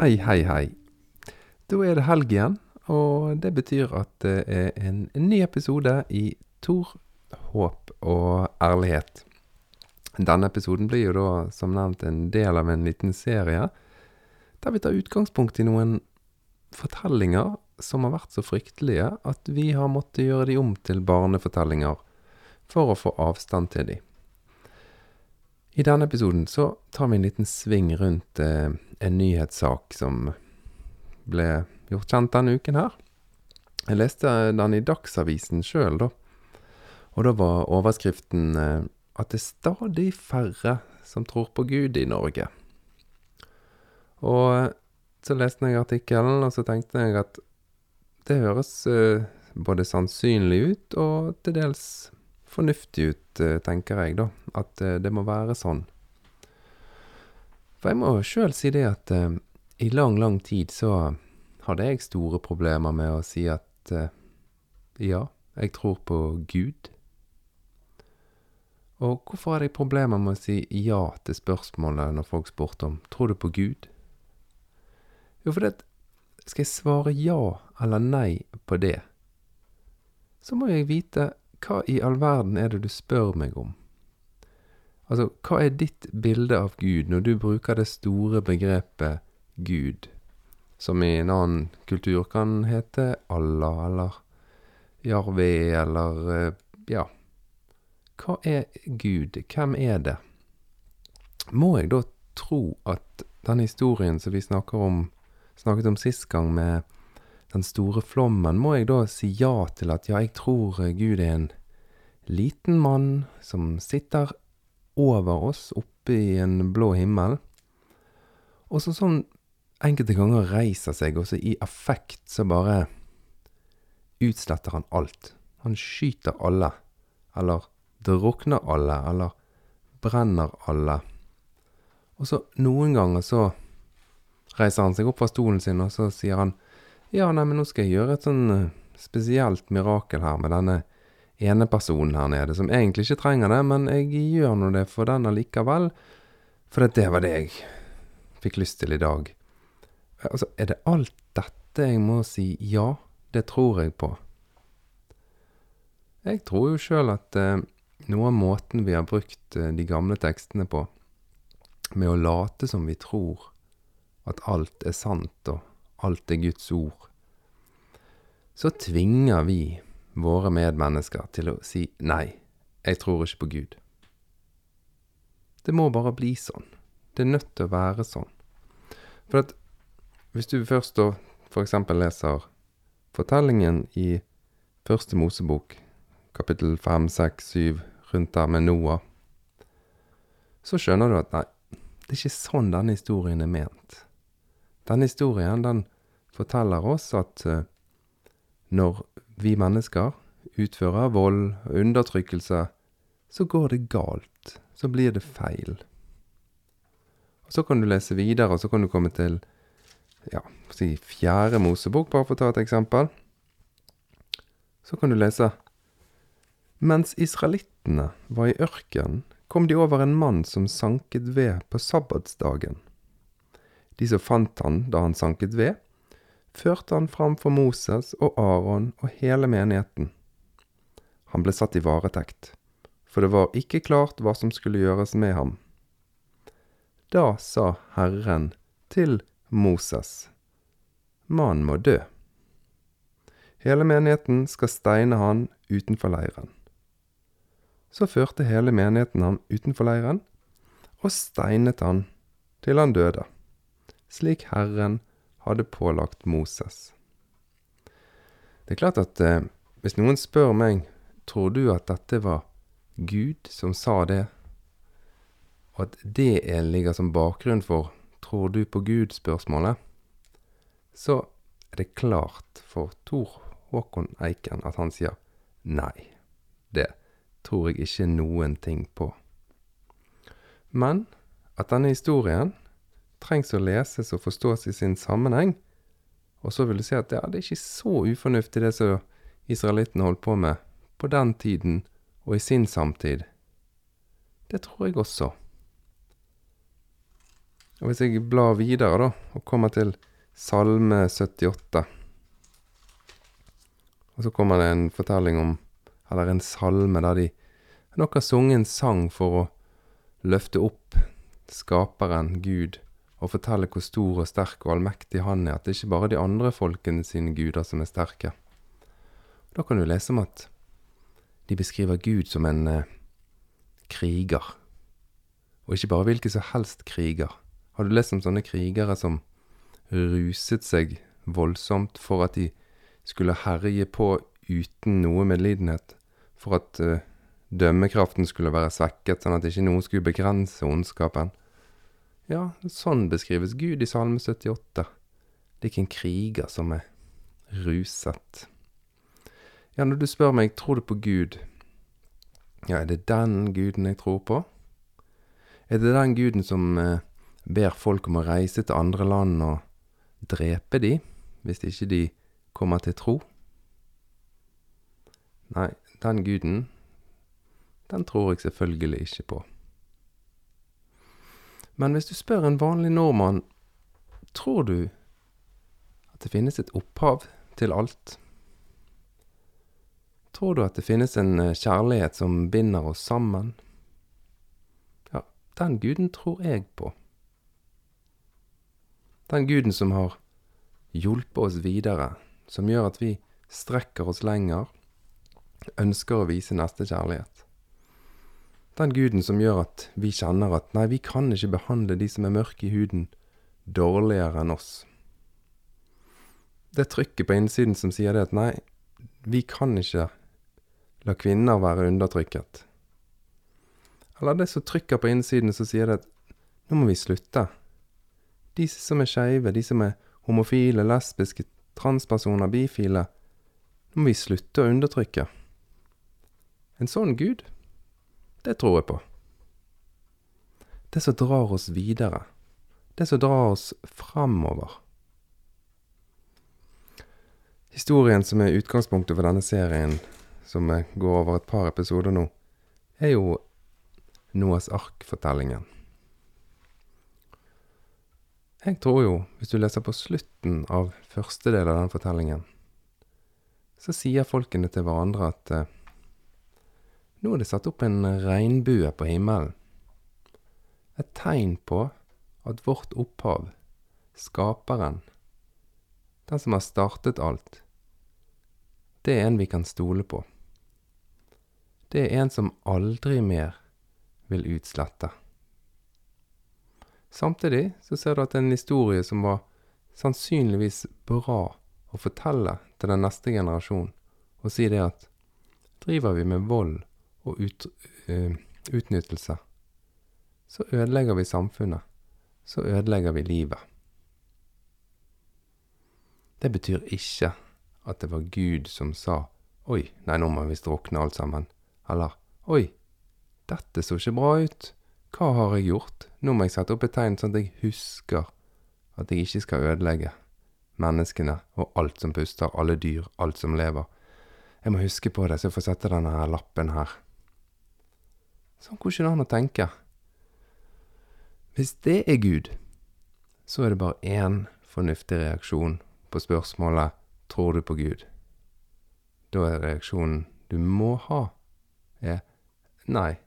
Hei, hei, hei. Da er det helg igjen, og det betyr at det er en, ny episode i Tor, håp og ærlighet. Denne episoden blir jo da, som nevnt, en del av en liten serie der vi tar utgangspunkt i noen fortellinger som har vært så fryktelige at vi har måttet gjøre de om til barnefortellinger for å få avstand til de. I denne episoden så tar vi en liten sving rundt eh, en nyhetssak som ble gjort kjent denne uken her. Jeg leste den i Dagsavisen sjøl, da. Og da var overskriften eh, at det er stadig færre som tror på Gud i Norge. Og eh, så leste jeg artikkelen, og så tenkte jeg at det høres eh, både sannsynlig ut og til dels fornuftig ut, eh, tenker jeg, da. At eh, det må være sånn. For jeg må sjøl si det at eh, i lang, lang tid så hadde jeg store problemer med å si at eh, ja, jeg tror på Gud. Og hvorfor hadde jeg problemer med å si ja til spørsmålet når folk spurte om tror du på Gud? Jo, fordi at skal jeg svare ja eller nei på det, så må jeg vite hva i all verden er det du spør meg om? Altså, hva er ditt bilde av Gud når du bruker det store begrepet Gud, som i en annen kultur kan hete Allah eller Jarve eller eh, ja. Hva er Gud? Hvem er det? Må jeg da tro at den historien som vi om, snakket om sist gang, med den store flommen, må jeg da si ja til at ja, jeg tror Gud er en liten mann som sitter over oss oppe i en blå himmel, og så sånn enkelte ganger reiser seg, og så i affekt så bare utsletter han alt. Han skyter alle, eller drukner alle, eller brenner alle. Og så noen ganger så reiser han seg opp fra stolen sin, og så sier han ja, nei, men nå skal jeg gjøre et sånn eh, spesielt mirakel her med denne ene personen her nede, som egentlig ikke trenger det, men jeg gjør nå det for den allikevel, for det var det jeg fikk lyst til i dag. Altså, er det alt dette jeg må si ja, det tror jeg på? Jeg tror jo sjøl at eh, noe av måten vi har brukt eh, de gamle tekstene på, med å late som vi tror at alt er sant og alt er Guds ord, så tvinger vi våre medmennesker til å si nei, jeg tror ikke på Gud. Det må bare bli sånn. Det er nødt til å være sånn. For at hvis du først da eksempel leser fortellingen i Første Mosebok, kapittel fem, seks, syv, rundt der med Noah, så skjønner du at nei, det er ikke sånn denne historien er ment. Denne historien, den forteller oss at uh, når vi mennesker utfører vold og undertrykkelse, så går det galt. Så blir det feil. Og Så kan du lese videre, og så kan du komme til ja, si fjerde Mosebok, bare for å ta et eksempel. Så kan du lese Mens israelittene var i ørkenen, kom de over en mann som sanket ved på sabbatsdagen. De som fant han da han sanket ved, førte han fram for Moses og Aron og hele menigheten. Han ble satt i varetekt, for det var ikke klart hva som skulle gjøres med ham. Da sa Herren til Moses, Mannen må dø. Hele menigheten skal steine han utenfor leiren. Så førte hele menigheten ham utenfor leiren, og steinet han til han døde, slik Herren hadde pålagt Moses. Det er klart at eh, hvis noen spør meg tror du at dette var Gud som sa det, og at det ligger som bakgrunn for tror du på Gud-spørsmålet, så er det klart for Tor Håkon Eiken at han sier nei. Det tror jeg ikke noen ting på. Men at denne historien trengs å leses og forstås i sin sammenheng. Og så vil du si at ja, det er ikke så ufornuftig det som israelittene holdt på med på den tiden og i sin samtid. Det tror jeg også. Og hvis jeg blar videre, da, og kommer til Salme 78 Og så kommer det en fortelling om Eller en salme der de nok har sunget en sang for å løfte opp Skaperen, Gud, og fortelle hvor stor og sterk og allmektig Han er. At det ikke bare er de andre folkene sine guder som er sterke. Da kan du lese om at de beskriver Gud som en eh, kriger. Og ikke bare hvilken som helst kriger. Har du lest om sånne krigere som ruset seg voldsomt for at de skulle herje på uten noe medlidenhet? For at eh, dømmekraften skulle være svekket, sånn at ikke noen skulle begrense ondskapen? Ja, sånn beskrives Gud i Salme 78. Det er ikke en kriger som er ruset. Ja, når du spør meg tror du på Gud, ja, er det den guden jeg tror på? Er det den guden som eh, ber folk om å reise til andre land og drepe de, hvis ikke de kommer til tro? Nei, den guden, den tror jeg selvfølgelig ikke på. Men hvis du spør en vanlig nordmann, tror du at det finnes et opphav til alt? Tror du at det finnes en eh, kjærlighet som binder oss sammen? Ja, den guden tror jeg på. Den guden som har hjulpet oss videre, som gjør at vi strekker oss lenger, ønsker å vise nestekjærlighet. Den guden som gjør at vi kjenner at nei, vi kan ikke behandle de som er mørke i huden, dårligere enn oss. Det trykket på innsiden som sier det at nei, vi kan ikke La kvinner være undertrykket. Eller det som trykker på innsiden, som sier det at nå må vi slutte. De som er skeive, de som er homofile, lesbiske, transpersoner, bifile, nå må vi slutte å undertrykke. En sånn Gud, det tror jeg på. Det som drar oss videre. Det som drar oss framover. Historien som er utgangspunktet for denne serien, som går over et par episoder nå, er jo Noas ark-fortellingen. Jeg tror jo, hvis du leser på slutten av første del av den fortellingen, så sier folkene til hverandre at eh, nå er det satt opp en regnbue på himmelen. Et tegn på at vårt opphav, skaperen, den som har startet alt, det er en vi kan stole på det er en som aldri mer vil utslette. Samtidig så ser du at det er en historie som var sannsynligvis bra å fortelle til den neste generasjon, og si det at driver vi med vold og ut, uh, utnyttelse, så ødelegger vi samfunnet. Så ødelegger vi livet. Det betyr ikke at det var Gud som sa oi, nei, nå må vi drukne alt sammen. Eller Oi, dette så ikke bra ut. Hva har jeg gjort? Nå må jeg sette opp et tegn sånn at jeg husker at jeg ikke skal ødelegge menneskene og alt som puster, alle dyr, alt som lever. Jeg må huske på det, så jeg får sette denne lappen her. Sånn går ikke det an å tenke. Hvis det er Gud, så er det bare én fornuftig reaksjon på spørsmålet tror du på Gud. Da er reaksjonen du må ha er nei,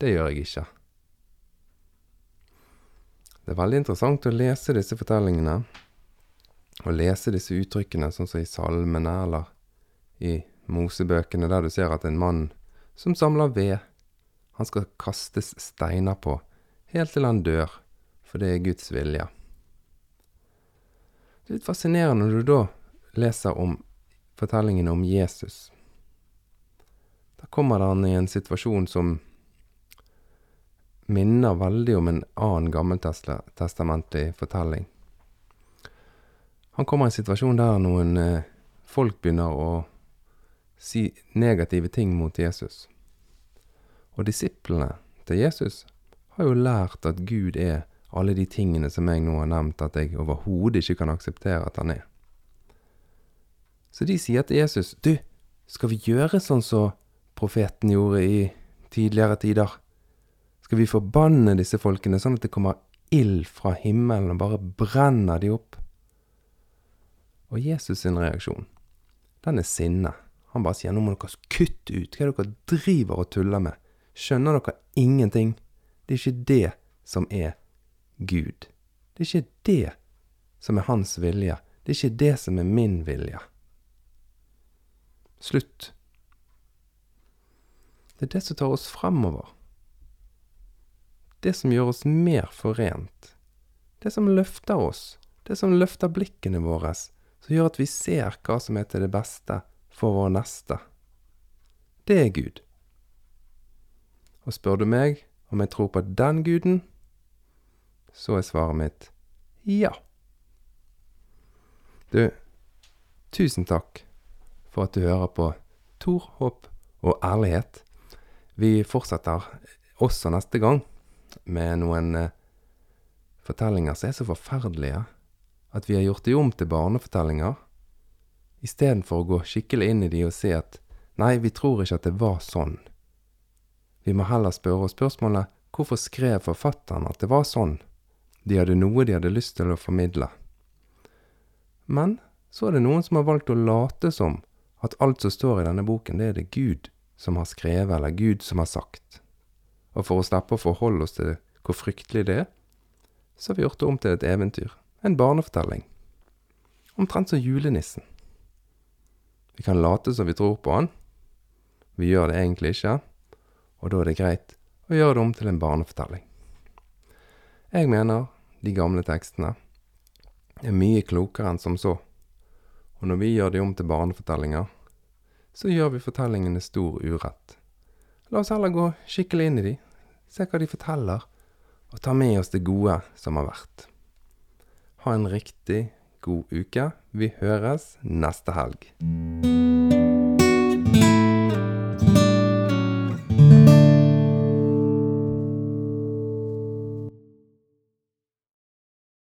det gjør jeg ikke. Det er veldig interessant å lese disse fortellingene, og lese disse uttrykkene, sånn som i salmene eller i Mosebøkene, der du ser at en mann som samler ved, han skal kastes steiner på, helt til han dør, for det er Guds vilje. Det er litt fascinerende når du da leser om fortellingen om Jesus. Da kommer han i en situasjon som minner veldig om en annen gammeltestamentlig fortelling. Han kommer i en situasjon der noen eh, folk begynner å si negative ting mot Jesus. Og disiplene til Jesus har jo lært at Gud er alle de tingene som jeg nå har nevnt at jeg overhodet ikke kan akseptere at han er. Så de sier til Jesus, du, skal vi gjøre sånn som profeten gjorde i tidligere tider. Skal vi forbanne disse folkene sånn at det kommer ild fra himmelen og bare brenner de opp. Og Jesus sin reaksjon, den er sinne. Han bare sier nå må dere kutte ut, hva er dere driver og tuller med? Skjønner dere ingenting? Det er ikke det som er Gud. Det er ikke det som er hans vilje. Det er ikke det som er min vilje. Slutt. Det er det som tar oss fremover. Det som gjør oss mer forent. Det som løfter oss. Det som løfter blikkene våre, som gjør at vi ser hva som er til det beste for vår neste. Det er Gud. Og spør du meg om jeg tror på den guden, så er svaret mitt ja. Du, tusen takk for at du hører på Tor, håp og ærlighet. Vi fortsetter også neste gang med noen eh, fortellinger som er så forferdelige at vi har gjort de om til barnefortellinger, istedenfor å gå skikkelig inn i de og si at nei, vi tror ikke at det var sånn. Vi må heller spørre oss spørsmålet hvorfor skrev forfatteren at det var sånn? De hadde noe de hadde lyst til å formidle. Men så er det noen som har valgt å late som at alt som står i denne boken, det er det Gud som har skrevet, eller Gud som har sagt. Og for å slippe å forholde oss til hvor fryktelig det er, så har vi gjort det om til et eventyr. En barnefortelling. Omtrent som julenissen. Vi kan late som vi tror på han. Vi gjør det egentlig ikke, og da er det greit å gjøre det om til en barnefortelling. Jeg mener de gamle tekstene er mye klokere enn som så, og når vi gjør de om til barnefortellinger, så gjør vi fortellingene stor urett. La oss heller gå skikkelig inn i de, se hva de forteller, og ta med oss det gode som har vært. Ha en riktig god uke. Vi høres neste helg.